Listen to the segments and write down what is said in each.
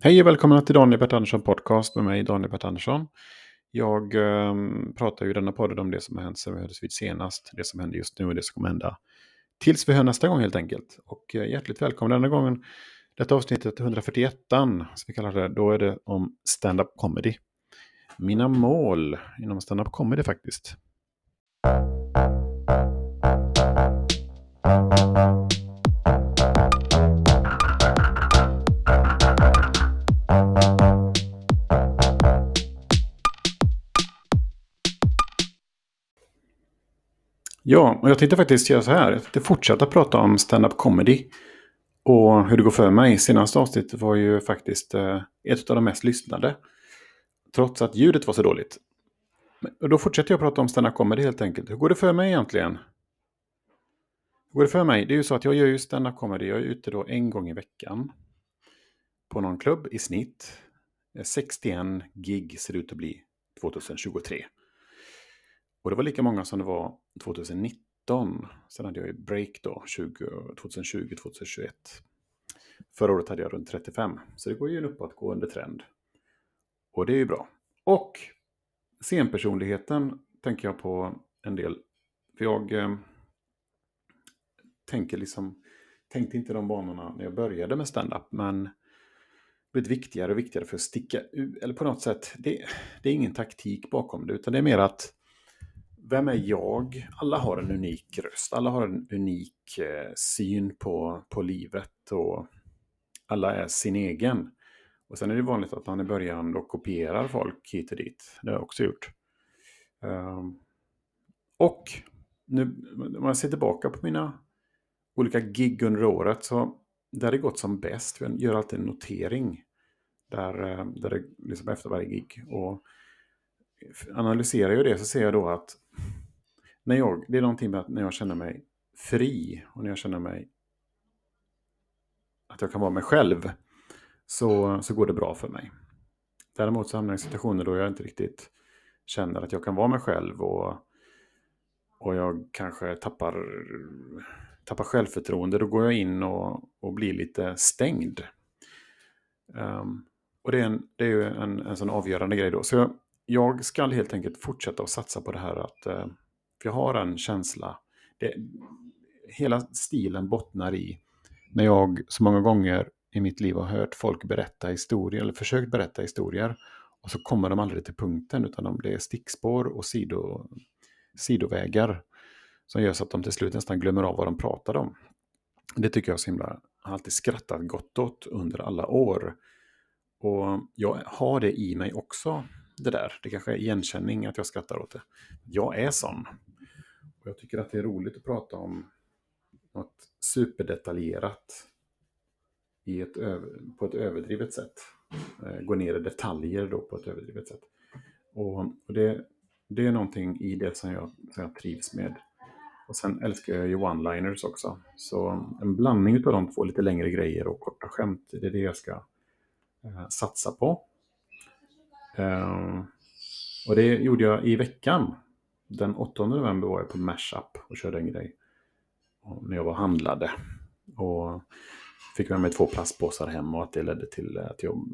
Hej och välkomna till Daniel Bert Andersson Podcast med mig Daniel Bert Andersson. Jag eh, pratar ju i denna podden om det som har hänt sedan vi hördes vid senast, det som händer just nu och det som kommer hända tills vi hör nästa gång helt enkelt. Och eh, hjärtligt välkommen denna gången. Detta avsnittet 141, som vi kallar det, då är det om stand-up comedy. Mina mål inom stand-up comedy faktiskt. Ja, och jag tänkte faktiskt göra så här. Jag tänkte fortsätta prata om stand-up comedy. Och hur det går för mig. Senaste avsnittet var ju faktiskt eh, ett av de mest lyssnade. Trots att ljudet var så dåligt. Och då fortsätter jag prata om stand-up comedy helt enkelt. Hur går det för mig egentligen? Hur går det för mig? Det är ju så att jag gör ju stand-up comedy. Jag är ute då en gång i veckan. På någon klubb i snitt. Eh, 61 gig ser det ut att bli 2023. Och det var lika många som det var 2019. Sen hade jag ju break då, 2020-2021. Förra året hade jag runt 35. Så det går ju en uppåtgående trend. Och det är ju bra. Och scenpersonligheten tänker jag på en del. För jag eh, tänker liksom, tänkte inte de banorna när jag började med stand-up. Men det blivit viktigare och viktigare för att sticka ut. Eller på något sätt, det, det är ingen taktik bakom det. Utan det är mer att vem är jag? Alla har en unik röst, alla har en unik eh, syn på, på livet och alla är sin egen. Och sen är det vanligt att man i början då kopierar folk hit och dit. Det har jag också gjort. Um, och nu, om jag ser tillbaka på mina olika gig under året så där det gått som bäst, jag gör alltid en notering där, eh, där det liksom efter varje gig. Och analyserar jag det så ser jag då att när jag, det är någonting med att när jag känner mig fri och när jag känner mig att jag kan vara mig själv så, så går det bra för mig. Däremot så hamnar jag i situationer då jag inte riktigt känner att jag kan vara mig själv och, och jag kanske tappar, tappar självförtroende. Då går jag in och, och blir lite stängd. Um, och det är, en, det är ju en, en sån avgörande grej då. Så jag, jag ska helt enkelt fortsätta att satsa på det här att eh, jag har en känsla. Det, hela stilen bottnar i när jag så många gånger i mitt liv har hört folk berätta historier eller försökt berätta historier. Och så kommer de aldrig till punkten utan de, det är stickspår och sido, sidovägar. Som gör så att de till slut nästan glömmer av vad de pratade om. Det tycker jag så himla, har alltid skrattat gott åt under alla år. Och jag har det i mig också, det där. Det kanske är igenkänning att jag skrattar åt det. Jag är sån. Och jag tycker att det är roligt att prata om något superdetaljerat i ett på ett överdrivet sätt. Eh, gå ner i detaljer då på ett överdrivet sätt. Och, och det, det är någonting i det som jag, som jag trivs med. Och sen älskar jag ju one-liners också. Så en blandning av de två, lite längre grejer och korta skämt, det är det jag ska eh, satsa på. Ehm, och det gjorde jag i veckan den 8 november var jag på Mashup och körde en grej. Och när jag var handlade. Och fick med mig två plastpåsar hem och att det ledde till att jag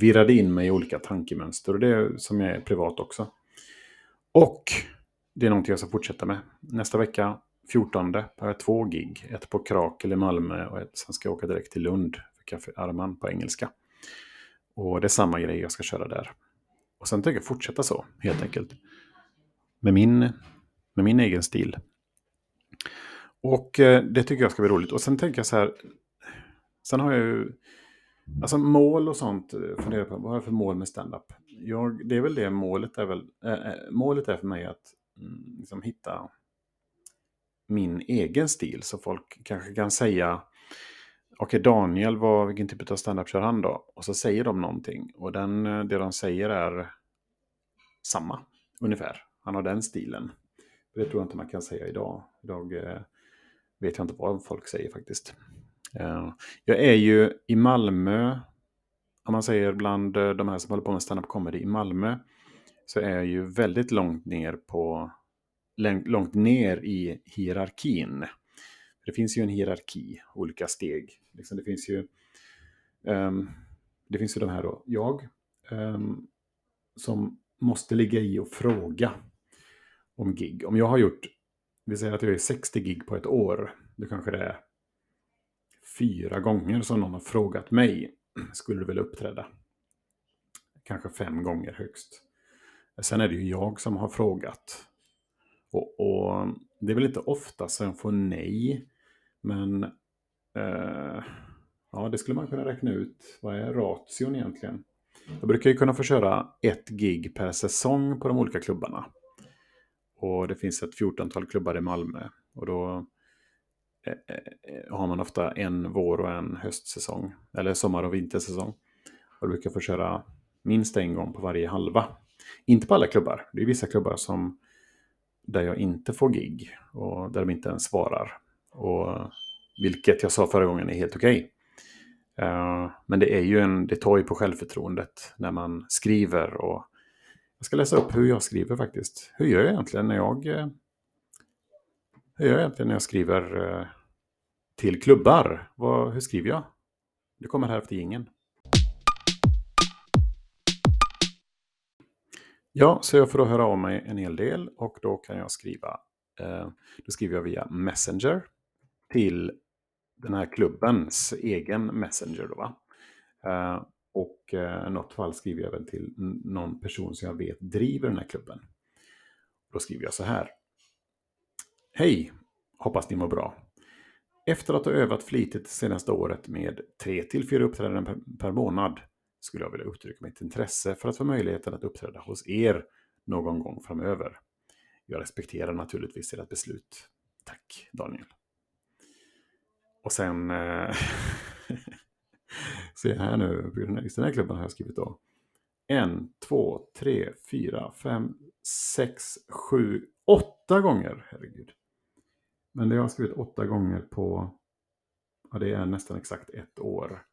virrade in mig i olika tankemönster. Och det är som jag är privat också. Och det är någonting jag ska fortsätta med. Nästa vecka, 14, har jag två gig. Ett på Krakel i Malmö och ett, sen ska jag åka direkt till Lund för Café Arman på engelska. Och det är samma grej jag ska köra där. Och sen tänker jag fortsätta så, helt enkelt med min, med min egen stil. Och eh, det tycker jag ska bli roligt. Och sen tänker jag så här, sen har jag ju, alltså mål och sånt, eh, funderar på, vad har jag för mål med standup? Jag, det är väl det målet är väl, äh, målet är för mig att mm, liksom hitta min egen stil. Så folk kanske kan säga, okej okay, Daniel, vad, vilken typ av standup kör han då? Och så säger de någonting. Och den, det de säger är samma, ungefär. Han har den stilen. Det tror jag inte man kan säga idag. Idag eh, vet jag inte vad folk säger faktiskt. Eh, jag är ju i Malmö, om man säger bland eh, de här som håller på med stand-up comedy i Malmö, så är jag ju väldigt långt ner på långt ner i hierarkin. Det finns ju en hierarki, olika steg. Liksom det finns ju ehm, det finns ju de här då, jag, ehm, som måste ligga i och fråga om gig. Om jag har gjort, vi säger att jag är 60 gig på ett år, då kanske det är fyra gånger som någon har frågat mig, skulle du vilja uppträda? Kanske fem gånger högst. Sen är det ju jag som har frågat. Och, och det är väl inte ofta som jag får nej. Men eh, ja, det skulle man kunna räkna ut. Vad är ration egentligen? Jag brukar ju kunna få köra ett gig per säsong på de olika klubbarna. Och det finns ett fjortontal klubbar i Malmö. Och då eh, eh, har man ofta en vår och en höstsäsong. Eller sommar och vintersäsong. Och då brukar jag få köra minst en gång på varje halva. Inte på alla klubbar. Det är vissa klubbar som där jag inte får gig och där de inte ens svarar. Och, vilket jag sa förra gången är helt okej. Okay. Eh, men det är ju en, det tar ju på självförtroendet när man skriver och jag ska läsa upp hur jag skriver faktiskt. Hur gör jag egentligen när jag eh, hur gör jag egentligen när jag skriver eh, till klubbar? Vad, hur skriver jag? Det kommer här efter ingen. Ja, så jag får då höra av mig en hel del och då kan jag skriva, eh, då skriver jag via Messenger till den här klubbens egen Messenger. Då, va? Eh, och eh, i något fall skriver jag även till någon person som jag vet driver den här klubben. Då skriver jag så här. Hej! Hoppas ni mår bra. Efter att ha övat flitigt det senaste året med 3-4 uppträdanden per, per månad skulle jag vilja uttrycka mitt intresse för att få möjligheten att uppträda hos er någon gång framöver. Jag respekterar naturligtvis ert beslut. Tack Daniel. Och sen... Eh, se här nu, just den här klubben har jag skrivit då. En, två, tre, fyra, fem, sex, sju, åtta gånger. Herregud. Men det har jag skrivit åtta gånger på, ja det är nästan exakt ett år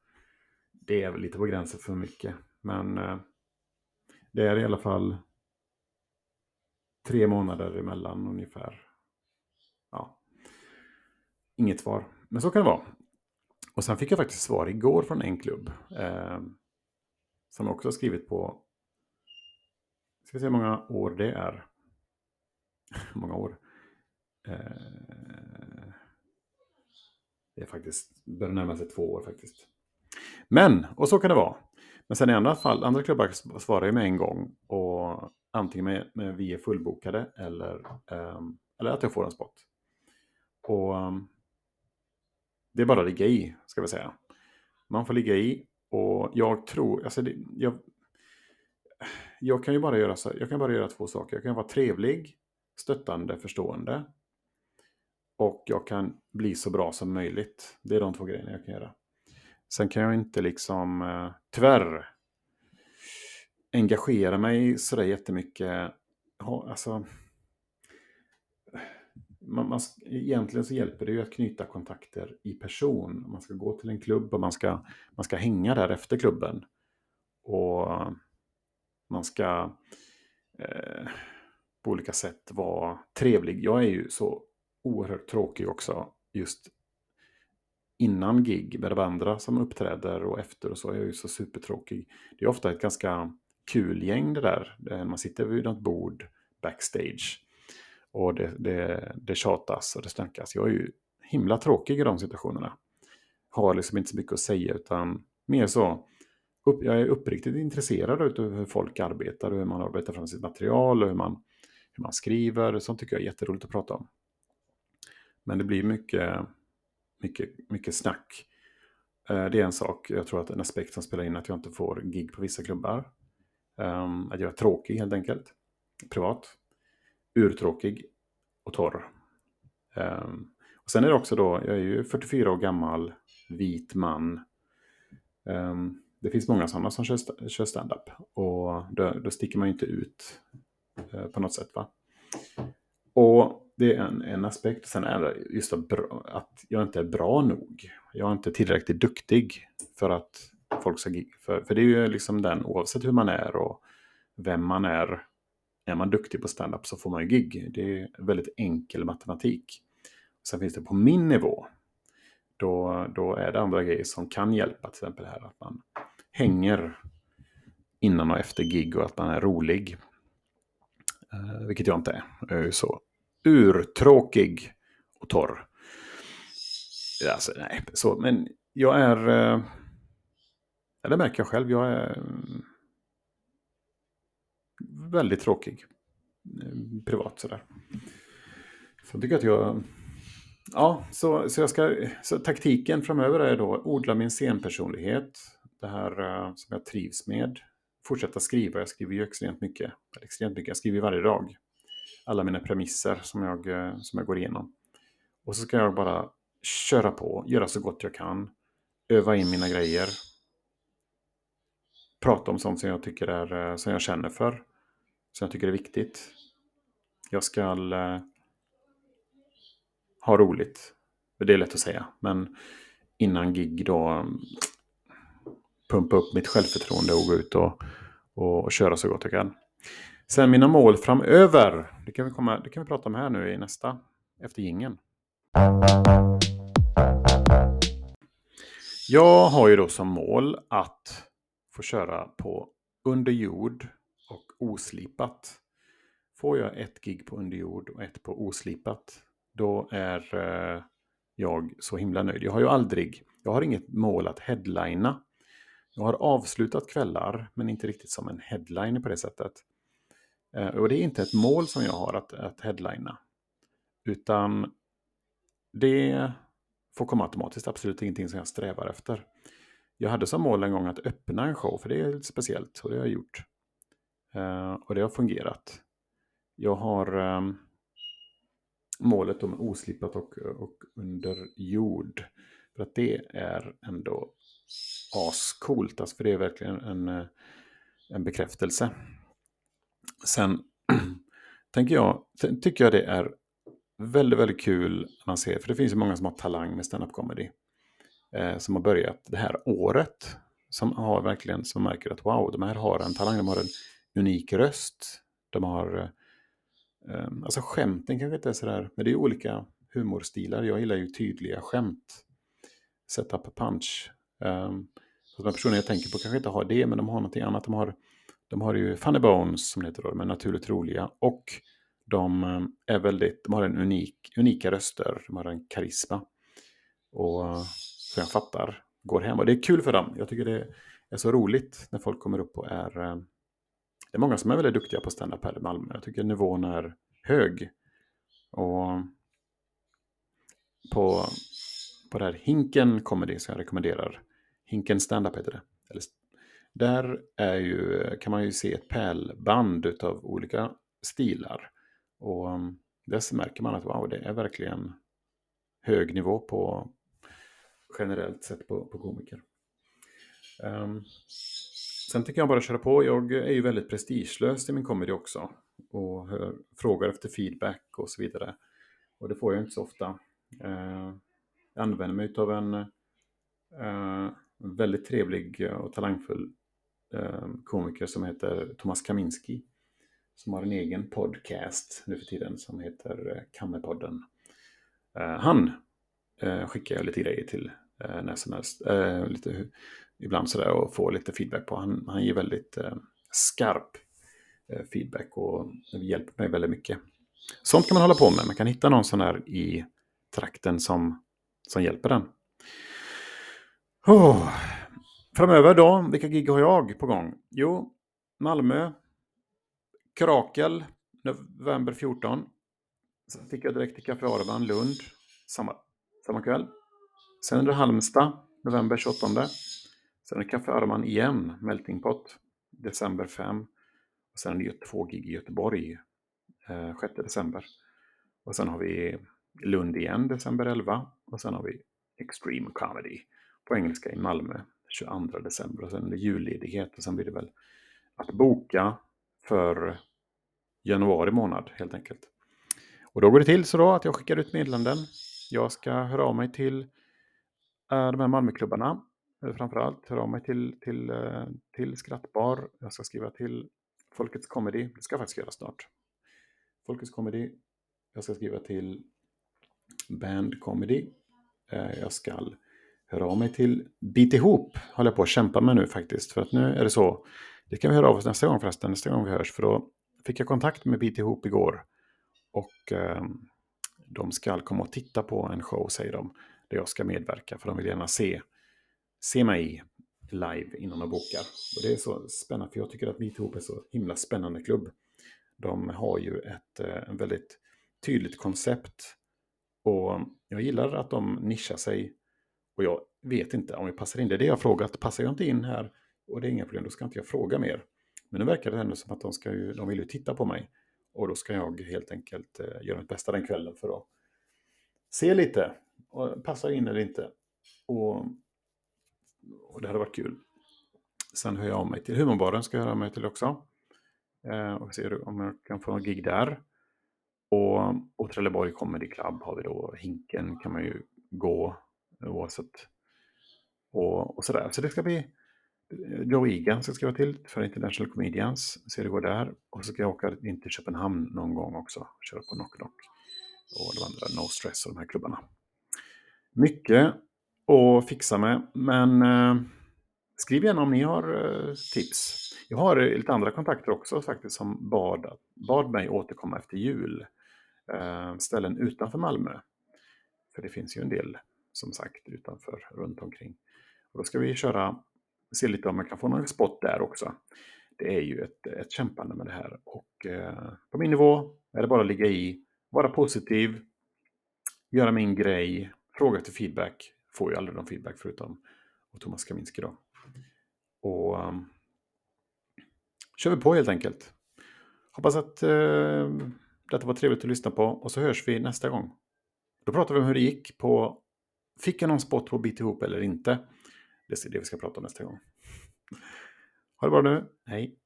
det är väl lite på gränsen för mycket. Men eh, det är i alla fall tre månader emellan ungefär. Ja, inget svar. Men så kan det vara. Och sen fick jag faktiskt svar igår från en klubb. Eh, som också har skrivit på, ska vi se hur många år det är. många år. Eh, det är faktiskt, börjar närma sig två år faktiskt. Men, och så kan det vara. Men sen i andra fall, andra klubbar svarar ju med en gång och antingen med, med vi är fullbokade eller, eh, eller att jag får en spot. Och ehm, det är bara att ligga i, ska vi säga. Man får ligga i och jag tror, alltså det, jag, jag kan ju bara göra, så, jag kan bara göra två saker. Jag kan vara trevlig, stöttande, förstående. Och jag kan bli så bra som möjligt. Det är de två grejerna jag kan göra. Sen kan jag inte liksom, eh, tyvärr, engagera mig sådär jättemycket. Alltså, man, man, egentligen så hjälper det ju att knyta kontakter i person. Man ska gå till en klubb och man ska, man ska hänga där efter klubben. Och man ska eh, på olika sätt vara trevlig. Jag är ju så oerhört tråkig också just innan gig med de andra som uppträder och efter och så är jag ju så supertråkig. Det är ofta ett ganska kul gäng det där. Man sitter vid något bord backstage och det, det, det tjatas och det snackas. Jag är ju himla tråkig i de situationerna. Har liksom inte så mycket att säga utan mer så. Upp, jag är uppriktigt intresserad av hur folk arbetar och hur man arbetar fram sitt material och hur man, hur man skriver. Sånt tycker jag är jätteroligt att prata om. Men det blir mycket mycket, mycket snack. Eh, det är en sak, jag tror att en aspekt som spelar in att jag inte får gig på vissa klubbar. Ehm, att jag är tråkig helt enkelt, privat. Urtråkig och torr. Um, och sen är det också då, jag är ju 44 år gammal, vit man. Um, det finns många sådana som kör stand-up. Och då, då sticker man ju inte ut uh, på något sätt. va. Och det är en, en aspekt. Sen är det just att jag inte är bra nog. Jag är inte tillräckligt duktig för att folk ska. För, för det är ju liksom den, oavsett hur man är och vem man är. Är man duktig på stand-up så får man ju gig. Det är väldigt enkel matematik. Sen finns det på min nivå. Då, då är det andra grejer som kan hjälpa. Till exempel här att man hänger innan och efter gig och att man är rolig. Eh, vilket jag inte är. Jag är så urtråkig och torr. Alltså, nej, så, men jag är... Eh, det märker jag själv. Jag är mm, väldigt tråkig. Eh, privat sådär. Så jag tycker att jag... Ja, så, så, jag ska, så taktiken framöver är då odla min scenpersonlighet. Det här uh, som jag trivs med fortsätta skriva. Jag skriver ju extremt mycket. Extremt mycket. Jag skriver varje dag. Alla mina premisser som jag, eh, som jag går igenom. Och så ska jag bara köra på, göra så gott jag kan. Öva in mina grejer. Prata om sånt som jag tycker är, som jag känner för. Som jag tycker är viktigt. Jag ska eh, ha roligt. Det är lätt att säga, men innan gig då mm, pumpa upp mitt självförtroende och gå ut och, och, och köra så gott jag kan. Sen mina mål framöver, det kan vi, komma, det kan vi prata om här nu i nästa, efter gingen. Jag har ju då som mål att få köra på under jord oslipat. Får jag ett gig på underjord och ett på oslipat, då är eh, jag så himla nöjd. Jag har ju aldrig, jag har inget mål att headlina jag har avslutat kvällar, men inte riktigt som en headliner på det sättet. Eh, och det är inte ett mål som jag har att, att headlina. Utan det får komma automatiskt, absolut ingenting som jag strävar efter. Jag hade som mål en gång att öppna en show, för det är lite speciellt och det har jag gjort. Eh, och det har fungerat. Jag har ehm, målet om oslippat och, och under jord. För att det är ändå ascoolt. Alltså för det är verkligen en, eh, en bekräftelse. Sen tänker jag, tycker jag det är väldigt, väldigt kul när man ser, för det finns ju många som har talang med stand-up comedy. Eh, som har börjat det här året. Som har verkligen, som märker att wow, de här har en talang, de har en unik röst. De har, eh, eh, alltså skämten kanske inte är sådär, men det är olika humorstilar. Jag gillar ju tydliga skämt. Setup punch. Eh, så de personer jag tänker på kanske inte har det, men de har någonting annat. De har, de har ju Funny Bones, som det heter då, de är naturligt roliga. Och de eh, är väldigt, de har en unik, unika röster, de har en karisma. Och eh, så jag fattar, går hem. Och det är kul för dem. Jag tycker det är så roligt när folk kommer upp och är... Det är många som är väldigt duktiga på stand-up här i Malmö. Jag tycker nivån är hög. Och på på det här Hinken Comedy som jag rekommenderar. Hinken Stand-up heter det. Eller, där är ju, kan man ju se ett pärlband av olika stilar. Och mm, dess märker man att wow, det är verkligen hög nivå på generellt sett på, på komiker. Um, sen tycker jag bara köra på. Jag är ju väldigt prestigelös i min comedy också. Och hör, frågar efter feedback och så vidare. Och det får jag inte så ofta. Eh, jag använder mig av en eh, väldigt trevlig och talangfull eh, komiker som heter Thomas Kaminski. Som har en egen podcast nu för tiden som heter uh, Kammerpodden. han skickar jag lite grejer till när som helst. lite, ibland sådär och får lite feedback på. Han, han ger väldigt eh, skarp eh, feedback och hjälper mig väldigt mycket. Sånt kan man hålla på med. Man kan hitta någon sån här i trakten som som hjälper den. Oh. Framöver då, vilka gig har jag på gång? Jo, Malmö, Krakel, november 14. Sen fick jag direkt till Café Arban, Lund, samma, samma kväll. Sen är det Halmstad, november 28. Sen är det Café Arman igen, Melting Pot, december 5. Och sen är det två gig i Göteborg, eh, 6 december. Och sen har vi Lund igen, december 11. Och sen har vi Extreme Comedy på engelska i Malmö 22 december. Och sen är det julledighet och sen blir det väl att boka för januari månad helt enkelt. Och då går det till så då att jag skickar ut meddelanden. Jag ska höra av mig till äh, de här Malmöklubbarna. Eh, framförallt höra av mig till, till, eh, till Skrattbar. Jag ska skriva till Folkets Comedy. Det ska jag faktiskt göra snart. Folkets Comedy. Jag ska skriva till Band Comedy. Eh, jag ska höra av mig till Bit ihop. Håller jag på att kämpa med nu faktiskt. För att nu är det så. Det kan vi höra av oss nästa gång förresten. Nästa gång vi hörs. För då fick jag kontakt med Bit ihop igår. Och eh, de ska komma och titta på en show säger de. Där jag ska medverka. För de vill gärna se, se mig live innan de bokar. Och det är så spännande. För jag tycker att Meetup är så himla spännande klubb. De har ju ett eh, en väldigt tydligt koncept. Och jag gillar att de nischar sig. Och jag vet inte om jag passar in. Det är det jag har frågat. Passar jag inte in här och det är inga problem, då ska inte jag fråga mer. Men nu verkar det ändå som att de, ska ju, de vill ju titta på mig. Och då ska jag helt enkelt eh, göra mitt bästa den kvällen för att se lite. Och passar in eller inte. Och, och det hade varit kul. Sen hör jag av mig till Humorbaren, ska jag höra av mig till också. Eh, och se om jag kan få en gig där. Och, och Trelleborg Comedy Club har vi då. Hinken kan man ju gå oavsett. Och, och sådär. Så det ska bli eh, Joe Egan ska jag skriva till för International Comedians. Se hur det går där. Och så ska jag åka in till Köpenhamn någon gång också. Köra på Knock Knock. Och de andra No Stress och de här klubbarna. Mycket att fixa med. Men eh, skriv gärna om ni har eh, tips. Jag har eh, lite andra kontakter också faktiskt som bad, bad mig återkomma efter jul. Eh, ställen utanför Malmö. För det finns ju en del som sagt utanför, runt omkring. Och då ska vi köra, se lite om man kan få någon spot där också. Det är ju ett, ett kämpande med det här och eh, på min nivå är det bara att ligga i, vara positiv, göra min grej, fråga till feedback får ju aldrig någon feedback förutom och Thomas Kaminski då. Och um, kör vi på helt enkelt. Hoppas att uh, detta var trevligt att lyssna på och så hörs vi nästa gång. Då pratar vi om hur det gick på Fick jag någon spot på bit ihop eller inte? Det är det vi ska prata om nästa gång. Ha det bra nu. Hej!